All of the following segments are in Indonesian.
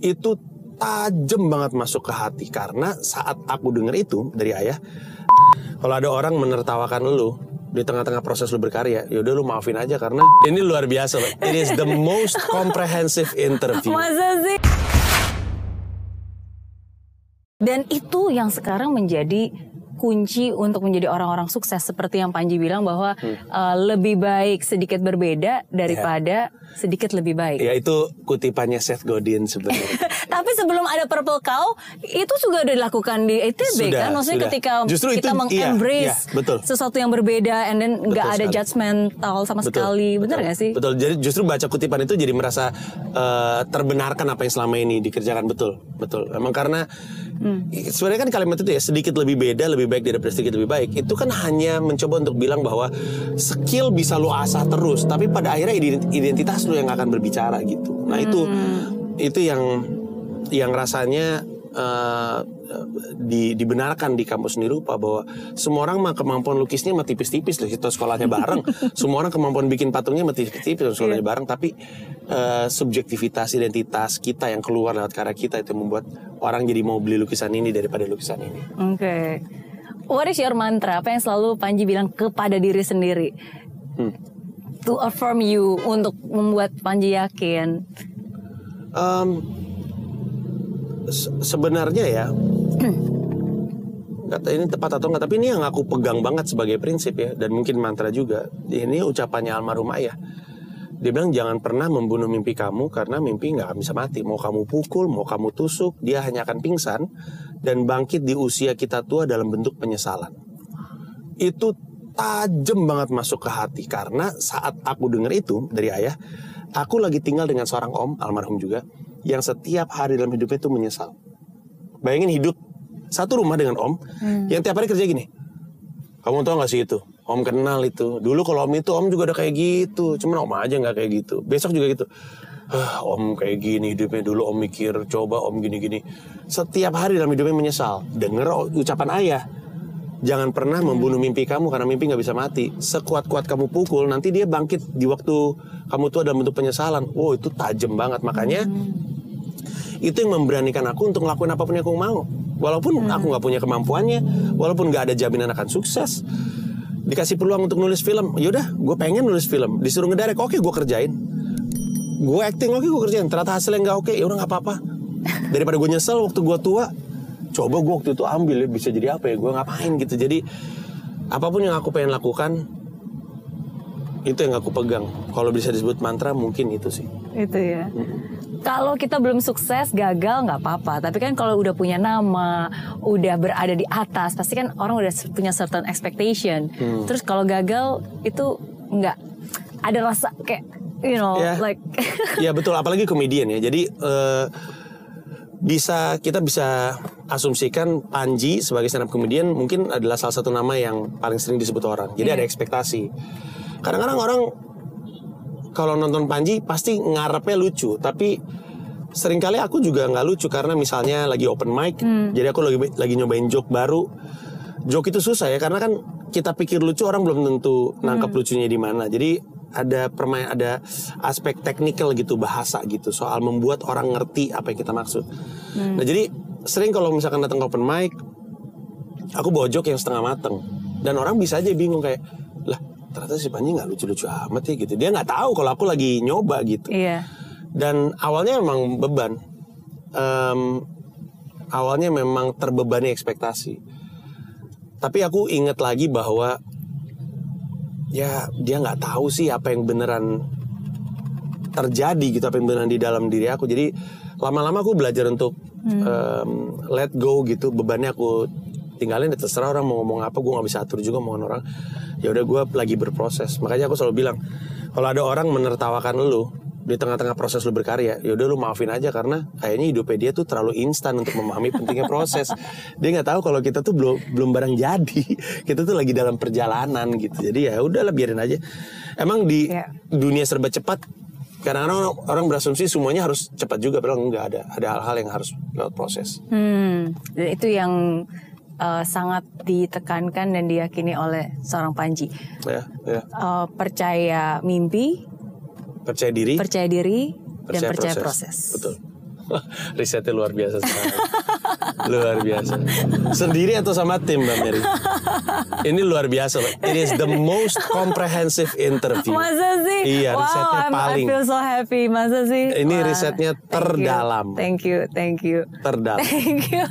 itu tajam banget masuk ke hati karena saat aku denger itu dari ayah kalau ada orang menertawakan lu di tengah-tengah proses lu berkarya yaudah lu maafin aja karena ini luar biasa loh it is the most comprehensive interview Masa sih? Dan itu yang sekarang menjadi kunci untuk menjadi orang-orang sukses seperti yang Panji bilang bahwa uh, lebih baik sedikit berbeda daripada sedikit lebih baik. ya itu kutipannya Seth Godin sebenarnya Tapi sebelum ada Purple Cow itu juga udah dilakukan di ITB Sudah, kan, maksudnya sudah. ketika Justru kita itu- mengembrace iya, iya, betul. sesuatu yang berbeda, and then nggak ada sekali. judgmental sama sekali, bener betul. gak sih? Betul. Jadi justru baca kutipan itu jadi merasa eh, terbenarkan apa yang selama ini dikerjakan betul, betul. Emang karena Hmm. sebenarnya kan kalimat itu ya sedikit lebih beda, lebih baik daripada sedikit lebih baik. Itu kan hanya mencoba untuk bilang bahwa skill bisa lo asah terus, tapi pada akhirnya ident- identitas lo yang akan berbicara gitu. Nah itu Hmm. itu yang yang rasanya eh, di, dibenarkan di kampus seni rupa bahwa semua orang mah kemampuan lukisnya mah tipis-tipis loh kita sekolahnya bareng semua orang kemampuan bikin patungnya mah tipis-tipis sekolahnya bareng tapi eh, subjektivitas identitas kita yang keluar lewat karya kita itu membuat orang jadi mau beli lukisan ini daripada lukisan ini Oke. What is your mantra? Apa yang selalu Panji bilang kepada diri sendiri? Hmm. To affirm you untuk membuat Panji yakin. Em, se- sebenarnya ya kata ini tepat atau enggak tapi ini yang aku pegang banget sebagai prinsip ya dan mungkin mantra juga ini ucapannya almarhum ayah dia bilang jangan pernah membunuh mimpi kamu karena mimpi nggak bisa mati. Mau kamu pukul mau kamu tusuk dia hanya akan pingsan dan bangkit di usia kita tua dalam bentuk penyesalan. Itu tajam banget masuk ke hati karena saat aku denger itu dari ayah aku lagi tinggal dengan seorang om almarhum juga yang setiap hari dalam hidupnya itu menyesal. Bayangin hidup satu rumah dengan om yang tiap hari kerja gini kamu tau gak sih itu om kenal itu. Dulu kalau om itu om juga udah kayak gitu. Cuman om aja nggak kayak gitu. Besok juga gitu. "Ah, om kayak gini hidupnya. Dulu om mikir coba om gini-gini. Setiap hari dalam hidupnya menyesal. Denger ucapan ayah. Jangan pernah membunuh mimpi kamu karena mimpi nggak bisa mati. Sekuat-kuat kamu pukul nanti dia bangkit di waktu kamu tua dalam bentuk penyesalan. Wow itu tajam banget. Makanya itu yang memberanikan aku untuk ngelakuin apa pun yang aku mau. Walaupun aku nggak punya kemampuannya walaupun nggak ada jaminan akan sukses dikasih peluang untuk nulis film. Yaudah gue pengen nulis film. Disuruh ngedirect oke gue kerjain. Gue acting oke gue kerjain. Ternyata hasilnya nggak oke ya udah nggak apa-apa. Daripada gue nyesel waktu gue tua coba gue waktu itu ambil ya bisa jadi apa ya gue ngapain gitu. Jadi apa pun yang aku pengen lakukan itu yang aku pegang. Kalau bisa disebut mantra mungkin itu sih. Itu ya. Kalau kita belum sukses, gagal nggak apa-apa. Tapi kan kalau udah punya nama, udah berada di atas, pasti kan orang udah punya certain expectation. Hmm. Terus kalau gagal itu nggak ada rasa kayak you know Ya. like ya betul apalagi komedian ya jadi eh, bisa kita bisa asumsikan Panji sebagai stand up comedian mungkin adalah salah satu nama yang paling sering disebut orang jadi ada ekspektasi kadang-kadang orang kalau nonton Panji pasti ngarepnya lucu tapi sering kali aku juga nggak lucu karena misalnya lagi open mic jadi aku lagi lagi nyobain joke baru. Joke itu susah ya karena kan kita pikir lucu orang belum tentu nangkep lucunya di mana. Jadi ada permain ada aspek teknikal gitu bahasa gitu soal membuat orang ngerti apa yang kita maksud. Nah jadi sering kalau misalkan datang ke open mic aku bawa joke yang setengah mateng. Dan orang bisa aja bingung kayak lah ternyata si Panji nggak lucu-lucu amat ya gitu. Dia nggak tahu kalau aku lagi nyoba gitu. Iya. dan awalnya memang beban. Em, awalnya memang terbebani ekspektasi. Tapi aku ingat lagi bahwa ya dia nggak tahu sih apa yang beneran terjadi gitu apa yang beneran di dalam diri aku. Jadi lama-lama aku belajar untuk em, let go gitu. Bebannya aku tinggalin ya terserah orang mau ngomong apa gue nggak bisa atur juga omongan orang. Ya udah gue lagi berproses. Makanya aku selalu bilang kalau ada orang menertawakan lu di tengah-tengah proses lu berkarya ya udah lu maafin aja karena kayaknya hidupnya dia tuh terlalu instan untuk memahami pentingnya proses. Dia nggak tahu kalau kita tuh belum belum barang jadi. Kita tuh lagi dalam perjalanan gitu. Jadi ya udahlah biarin aja. Emang di Iya. dunia serba cepat kadang-kadang orang, orang berasumsi semuanya harus cepat juga padahal enggak ada. Ada hal-hal yang harus lewat proses. Hmm, itu yang uh, sangat ditekankan dan diyakini oleh seorang Panji. ya ya Uh, percaya mimpi, percaya diri percaya diri, dan percaya proses. betul Risetnya luar biasa sekali. luar biasa. Sendiri atau sama tim Mbak Mary? Ini luar biasa. It is the most comprehensive interview. Masa sih? Iya, wow, risetnya I'm- paling. I feel so happy. Masa sih? Ini Wah, risetnya terdalam. Thank you, thank you. Terdalam. Thank you.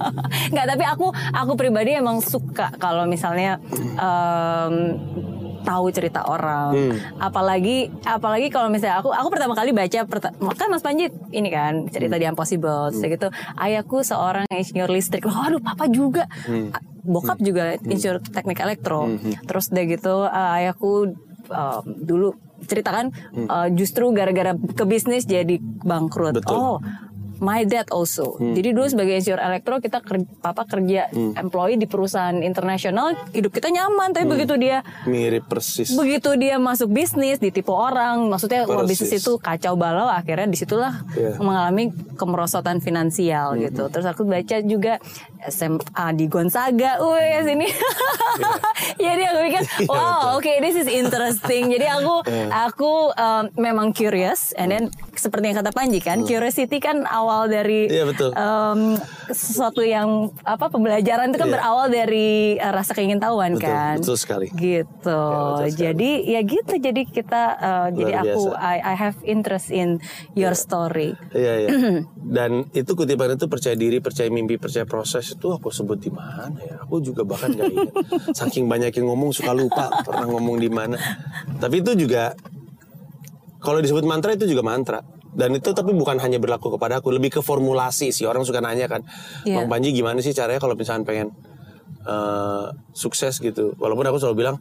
Nggak, tapi aku aku pribadi emang suka kalau misalnya em, tahu cerita orang. Hmm. Apalagi apalagi kalau misalnya aku aku pertama kali baca kan Mas Panji ini kan cerita Hmm. di Impossible Terus gitu. Ayahku seorang insinyur listrik. Waduh, papa juga. Hmm. Bokap juga insinyur teknik elektro. Terus udah gitu eh, ayahku em, dulu ceritakan eh, justru gara-gara ke bisnis jadi bangkrut. Hmm. Betul. Oh, my dad also. Jadi dulu sebagai insinyur elektro kita ker- papa kerja employee di perusahaan internasional, hidup kita nyaman. Tapi begitu dia Mirip persis. begitu dia masuk bisnis ditipu orang, maksudnya wah, Persis. bisnis itu kacau balau. Akhirnya di situlah Iya. mengalami kemerosotan finansial gitu. Terus aku baca juga SMA di Gonzaga, wih sini. Jadi aku pikir, Iya, wow, oke, this is interesting. Jadi aku aku um, memang curious, and then seperti yang kata Panji kan, curiosity kan awal dari Iya, betul. um, sesuatu yang apa pembelajaran itu kan Iya. berawal dari uh, rasa keingintahuan Betul, kan. betul sekali. Gitu. betul sekali. jadi ya gitu. Jadi kita uh, jadi aku. I, I have interest in your story. Iya iya. Dan itu kutipan itu percaya diri, percaya mimpi, percaya proses itu aku sebut di mana ya? Aku juga bahkan gak ingat. Saking banyak yang ngomong suka lupa pernah ngomong di mana. Tapi itu juga kalau disebut mantra itu juga mantra. Dan itu tapi bukan hanya berlaku kepada aku, lebih ke formulasi sih. Orang suka nanya kan, Iya. Bang Panji gimana sih caranya kalau misalnya pengen eh, sukses gitu. Walaupun aku selalu bilang,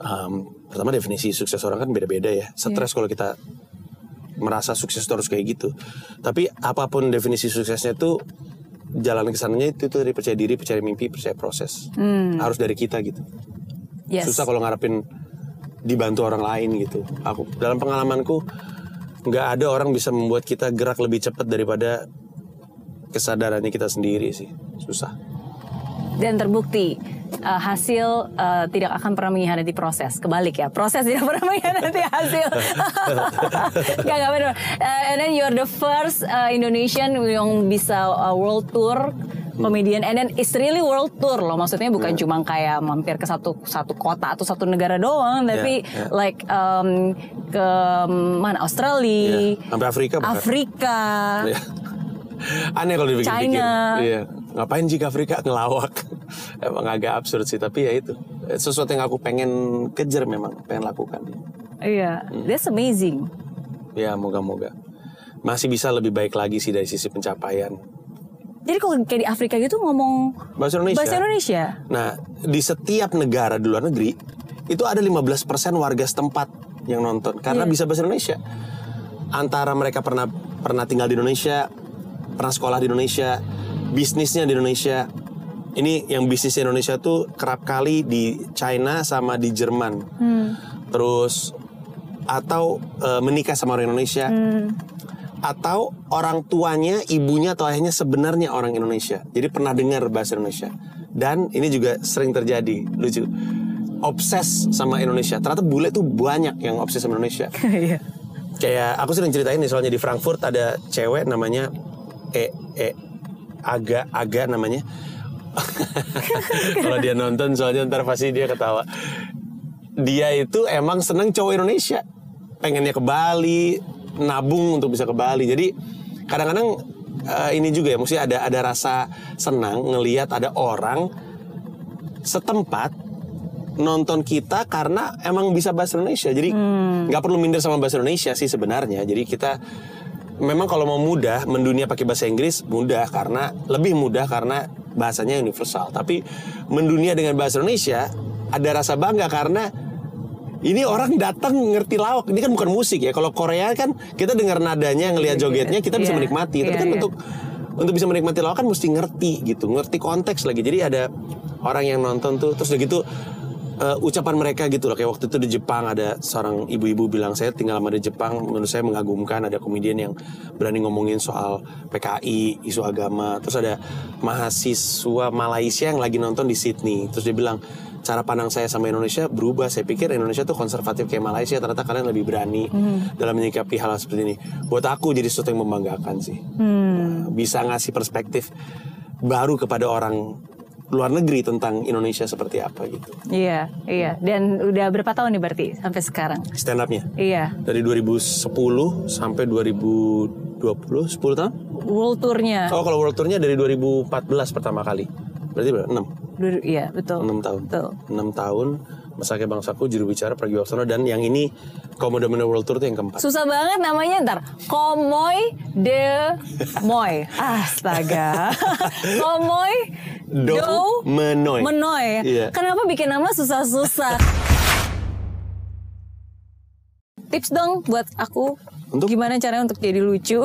em, pertama definisi sukses orang kan beda-beda ya. Stres kalau kita merasa sukses itu harus kayak gitu. Tapi apa pun definisi suksesnya itu jalan ke sananya itu itu dari percaya diri, percaya mimpi, percaya proses. Harus dari kita gitu. Yes. Susah kalau ngarepin dibantu orang lain gitu. Aku dalam pengalamanku nggak ada orang bisa membuat kita gerak lebih cepat daripada kesadarannya kita sendiri sih. Susah. Dan terbukti uh, hasil uh, tidak akan pernah mengkhianati proses. Kebalik ya, proses tidak pernah mengkhianati hasil. gak gak benar. Uh, and then you're the first uh, Indonesian yang bisa uh, world tour komedian and then it's really world tour loh maksudnya bukan cuma kayak mampir ke satu satu kota atau satu negara doang tapi yeah. like um, ke mana Australia Iya, Sampai Afrika bahkan. Afrika Iya. Aneh kalau dipikir-pikir. China. Iya. Ngapain jika Afrika ngelawak? Emang agak absurd sih, tapi ya itu. Sesuatu yang aku pengen kejar memang, pengen lakukan. iya Hmm. that's amazing Ya, moga-moga. Masih bisa lebih baik lagi sih dari sisi pencapaian. Jadi kalau kayak di Afrika gitu ngomong Bahasa Indonesia. bahasa Indonesia Nah, di setiap negara di luar negeri, itu ada 15% warga setempat yang nonton. Karena Iya. bisa bahasa Indonesia. Antara mereka pernah pernah tinggal di Indonesia, pernah sekolah di Indonesia, bisnisnya di Indonesia. Ini yang bisnis di Indonesia tuh kerap kali di China sama di Jerman. Terus atau eh, menikah sama orang Indonesia. Atau orang tuanya, ibunya atau ayahnya sebenarnya orang Indonesia. Jadi pernah dengar bahasa Indonesia. Dan ini juga sering terjadi, lucu. Obses sama Indonesia. Ternyata bule tuh banyak yang obses sama Indonesia. Iya. Kayak aku sering ceritain nih soalnya di Frankfurt ada cewek namanya E E agak agak namanya. Kalau dia nonton soalnya ntar pasti dia ketawa. Dia itu emang seneng cowok Indonesia. Pengennya ke Bali, nabung untuk bisa ke Bali. Jadi kadang-kadang eh, ini juga ya, mesti ada ada rasa senang ngelihat ada orang setempat nonton kita karena emang bisa bahasa Indonesia. Jadi nggak perlu minder sama bahasa Indonesia sih sebenarnya. Jadi kita memang kalau mau mudah mendunia pakai bahasa Inggris mudah karena lebih mudah karena bahasanya universal. Tapi mendunia dengan bahasa Indonesia ada rasa bangga karena ini orang datang ngerti lawak. Ini kan bukan musik ya. Kalau Korea kan kita dengar nadanya, ngelihat jogetnya, kita bisa Iya. menikmati. Tapi Iya, kan iya. untuk untuk bisa menikmati lawak kan mesti ngerti gitu, ngerti konteks lagi. Jadi ada orang yang nonton tuh terus udah gitu eh, ucapan mereka gitu loh kayak waktu itu di Jepang ada seorang ibu-ibu bilang saya tinggal lama di Jepang menurut saya mengagumkan ada komedian yang berani ngomongin soal PKI isu agama terus ada mahasiswa Malaysia yang lagi nonton di Sydney terus dia bilang cara pandang saya sama Indonesia berubah. Saya pikir Indonesia tuh konservatif kayak Malaysia, ternyata kalian lebih berani dalam menyikapi hal seperti ini. Buat aku jadi sesuatu yang membanggakan sih. Bisa ngasih perspektif baru kepada orang luar negeri tentang Indonesia seperti apa gitu. Iya, iya. Dan udah berapa tahun nih berarti sampai sekarang? Stand upnya Iya. dari 2010 sampai 2020, 10 tahun? World tournya. Oh kalau World Tournya dari 2014 pertama kali. Berarti berapa? 6? Iya, betul. 6 tahun. Betul. 6 tahun Masake Bangsaku juru bicara Pergi Waksono dan yang ini Komodo Mino World Tour itu yang keempat. Susah banget namanya ntar. Komoy de Moy. Astaga. Komoy Do do Menoy. Menoy. Iya. Kenapa bikin nama susah-susah? Tips dong buat aku. Untuk? Gimana caranya untuk jadi lucu?